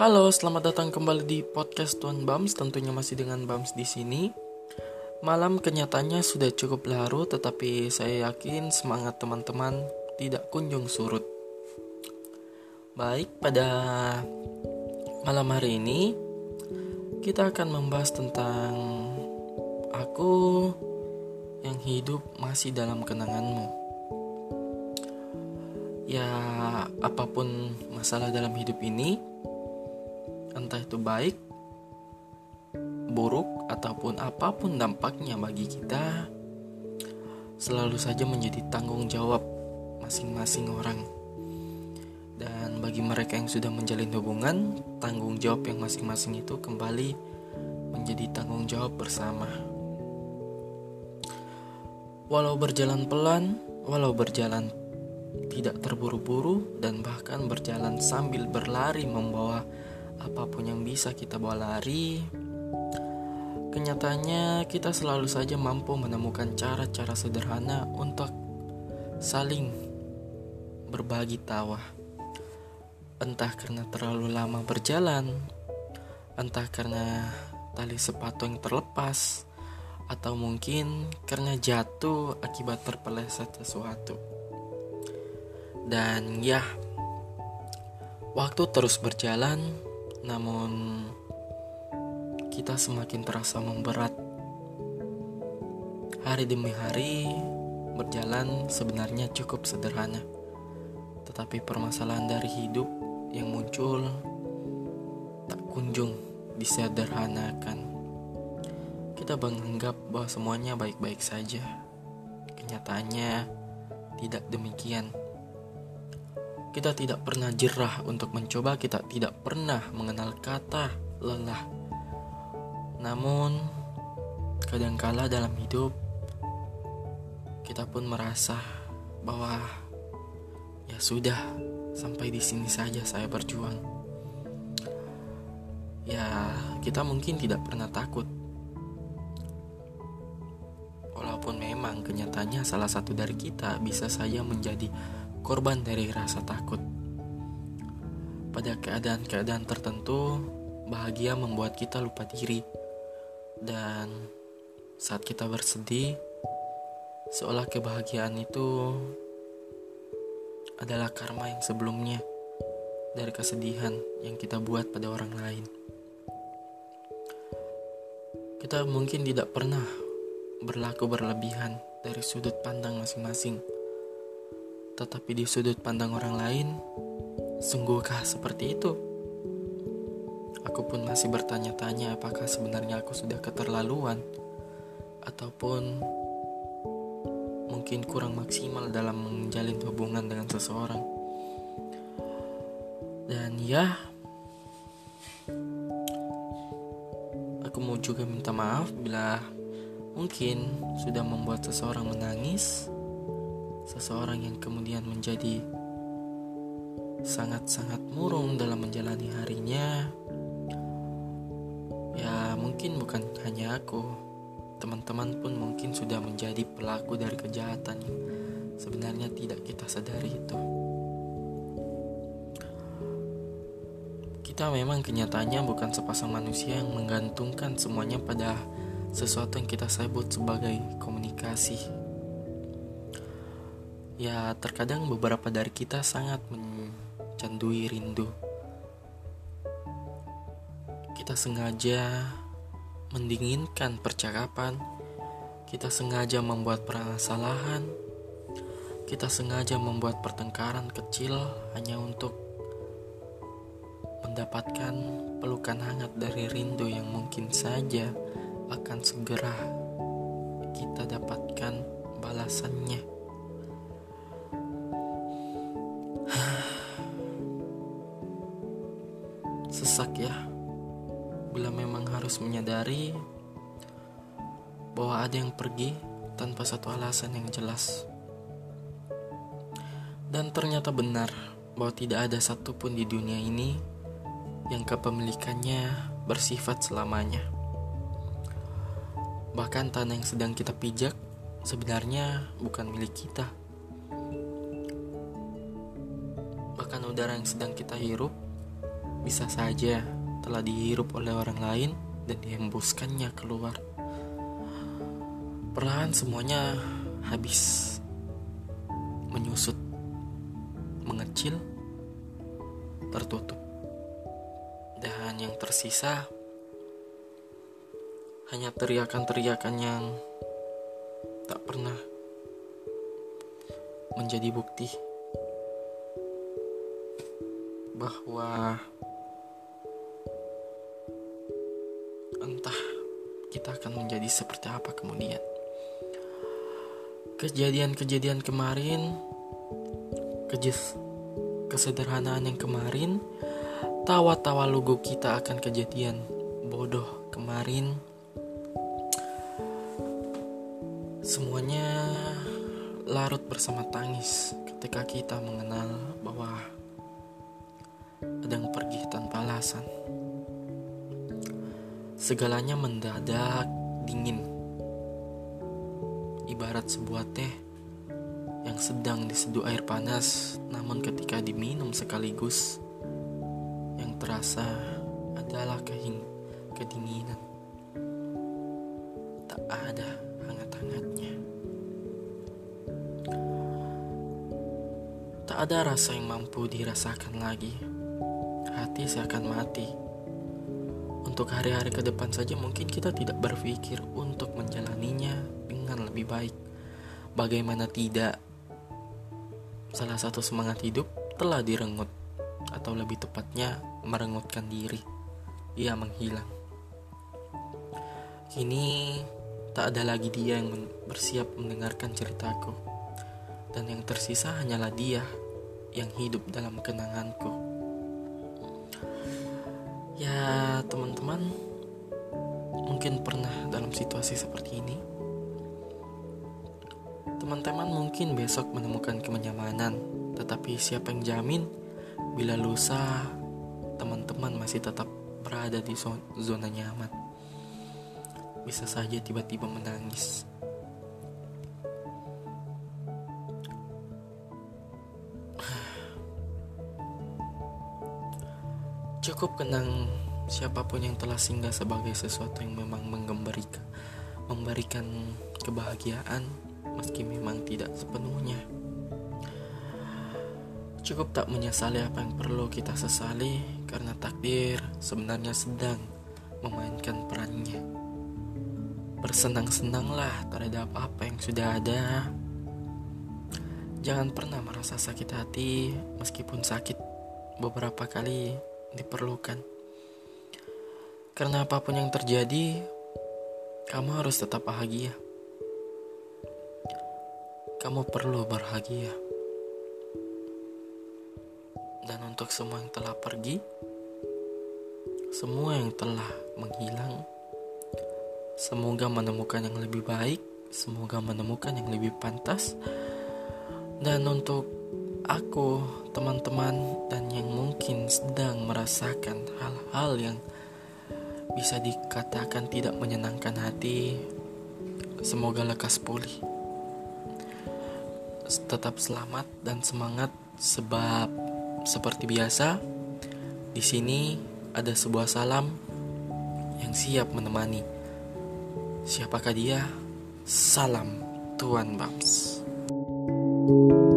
Halo, selamat datang kembali di podcast Tuan Bams. Tentunya masih dengan Bams di sini. Malam kenyataannya sudah cukup larut, tetapi saya yakin semangat teman-teman tidak kunjung surut. Baik, pada malam hari ini kita akan membahas tentang aku yang hidup masih dalam kenanganmu. Ya, apa pun masalah dalam hidup ini, entah itu baik, buruk, ataupun apa pun dampaknya bagi kita, selalu saja menjadi tanggung jawab masing-masing orang. Dan bagi mereka yang sudah menjalin hubungan, tanggung jawab yang masing-masing itu kembali menjadi tanggung jawab bersama. Walau berjalan pelan, walau berjalan tidak terburu-buru, dan bahkan berjalan sambil berlari membawa apa pun yang bisa kita bawa lari, kenyataannya kita selalu saja mampu menemukan cara-cara sederhana untuk saling berbagi tawa. Entah karena terlalu lama berjalan, entah karena tali sepatu yang terlepas, atau mungkin karena jatuh akibat terpeleset sesuatu. Dan ya, waktu terus berjalan, namun kita semakin terasa memberat. Hari demi hari berjalan sebenarnya cukup sederhana, tetapi permasalahan dari hidup yang muncul tak kunjung disederhanakan. Kita menganggap bahwa semuanya baik-baik saja. Kenyataannya tidak demikian. Kita tidak pernah jerah untuk mencoba, kita tidak pernah mengenal kata lelah. Namun, kadangkala dalam hidup kita pun merasa bahwa ya sudah, sampai di sini saja saya berjuang. Ya, kita mungkin tidak pernah takut. Walaupun memang kenyataannya salah satu dari kita bisa saja menjadi korban dari rasa takut. Pada keadaan-keadaan tertentu, bahagia membuat kita lupa diri, dan saat kita bersedih, seolah kebahagiaan itu adalah karma yang sebelumnya dari kesedihan yang kita buat pada orang lain. Kita mungkin tidak pernah berlaku berlebihan dari sudut pandang masing-masing tetapi di sudut pandang orang lain, sungguhkah seperti itu? Aku pun masih bertanya-tanya apakah sebenarnya aku sudah keterlaluan ataupun mungkin kurang maksimal dalam menjalin hubungan dengan seseorang. Dan ya, aku mau juga minta maaf bila mungkin sudah membuat seseorang menangis seseorang yang kemudian menjadi sangat-sangat murung dalam menjalani harinya. Ya, mungkin bukan hanya aku, teman-teman pun mungkin sudah menjadi pelaku dari kejahatan yang sebenarnya tidak kita sadari itu. Kita memang kenyataannya bukan sepasang manusia yang menggantungkan semuanya pada sesuatu yang kita sebut sebagai komunikasi Ya, terkadang beberapa dari kita sangat mencandui rindu. Kita sengaja mendinginkan percakapan, kita sengaja membuat permasalahan, kita sengaja membuat pertengkaran kecil hanya untuk mendapatkan pelukan hangat dari rindu yang mungkin saja akan segera kita dapatkan balasannya. Sesak ya bila memang harus menyadari bahwa ada yang pergi tanpa satu alasan yang jelas. Dan ternyata benar bahwa tidak ada satupun di dunia ini yang kepemilikannya bersifat selamanya. Bahkan tanah yang sedang kita pijak sebenarnya bukan milik kita. Bahkan udara yang sedang kita hirup bisa saja telah dihirup oleh orang lain dan dihembuskannya keluar. Perlahan semuanya habis menyusut, mengecil, tertutup. Dan yang tersisa hanya teriakan-teriakan yang tak pernah menjadi bukti bahwa entah kita akan menjadi seperti apa kemudian. Kejadian-kejadian kemarin, kejes kesederhanaan yang kemarin, tawa-tawa lugu kita akan kejadian bodoh kemarin Semuanya larut bersama tangis ketika kita mengenal bahwa ada yang pergi tanpa alasan. Segalanya mendadak dingin. Ibarat sebuah teh yang sedang diseduh air panas, namun ketika diminum sekaligus, yang terasa adalah kehing kedinginan. Tak ada hangat-hangatnya. Tak ada rasa yang mampu dirasakan lagi. Hati seakan mati. Untuk hari-hari ke depan saja mungkin kita tidak berpikir untuk menjalaninya dengan lebih baik. Bagaimana tidak? Salah satu semangat hidup telah direnggut atau lebih tepatnya merengutkan diri. Ia menghilang. Kini Tak ada lagi dia yang bersiap mendengarkan ceritaku. Dan yang tersisa hanyalah dia yang hidup dalam kenanganku. Ya, teman-teman, mungkin pernah dalam situasi seperti ini. Teman-teman mungkin besok menemukan kenyamanan, tetapi siapa yang jamin bila lusa teman-teman masih tetap berada di zona nyaman bisa saja tiba-tiba menangis. Cukup kenang siapa pun yang telah singgah sebagai sesuatu yang memang menggembarikan, memberikan kebahagiaan meski memang tidak sepenuhnya. Cukup tak menyesali apa yang perlu kita sesali karena takdir sebenarnya sedang memainkan perannya. Bersenang-senanglah terhadap apa yang sudah ada. Jangan pernah merasa sakit hati meskipun sakit beberapa kali diperlukan. Karena apa pun yang terjadi, kamu harus tetap bahagia. Kamu perlu bahagia. Dan untuk semua yang telah pergi, semua yang telah menghilang, Semoga menemukan yang lebih baik, semoga menemukan yang lebih pantas. Dan untuk aku, teman-teman, dan yang mungkin sedang merasakan hal-hal yang bisa dikatakan tidak menyenangkan hati, semoga lekas pulih. Tetap selamat dan semangat sebab seperti biasa di sini ada sebuah salam yang siap menemani. Siapakah dia? Salam Tuan Bams. thank you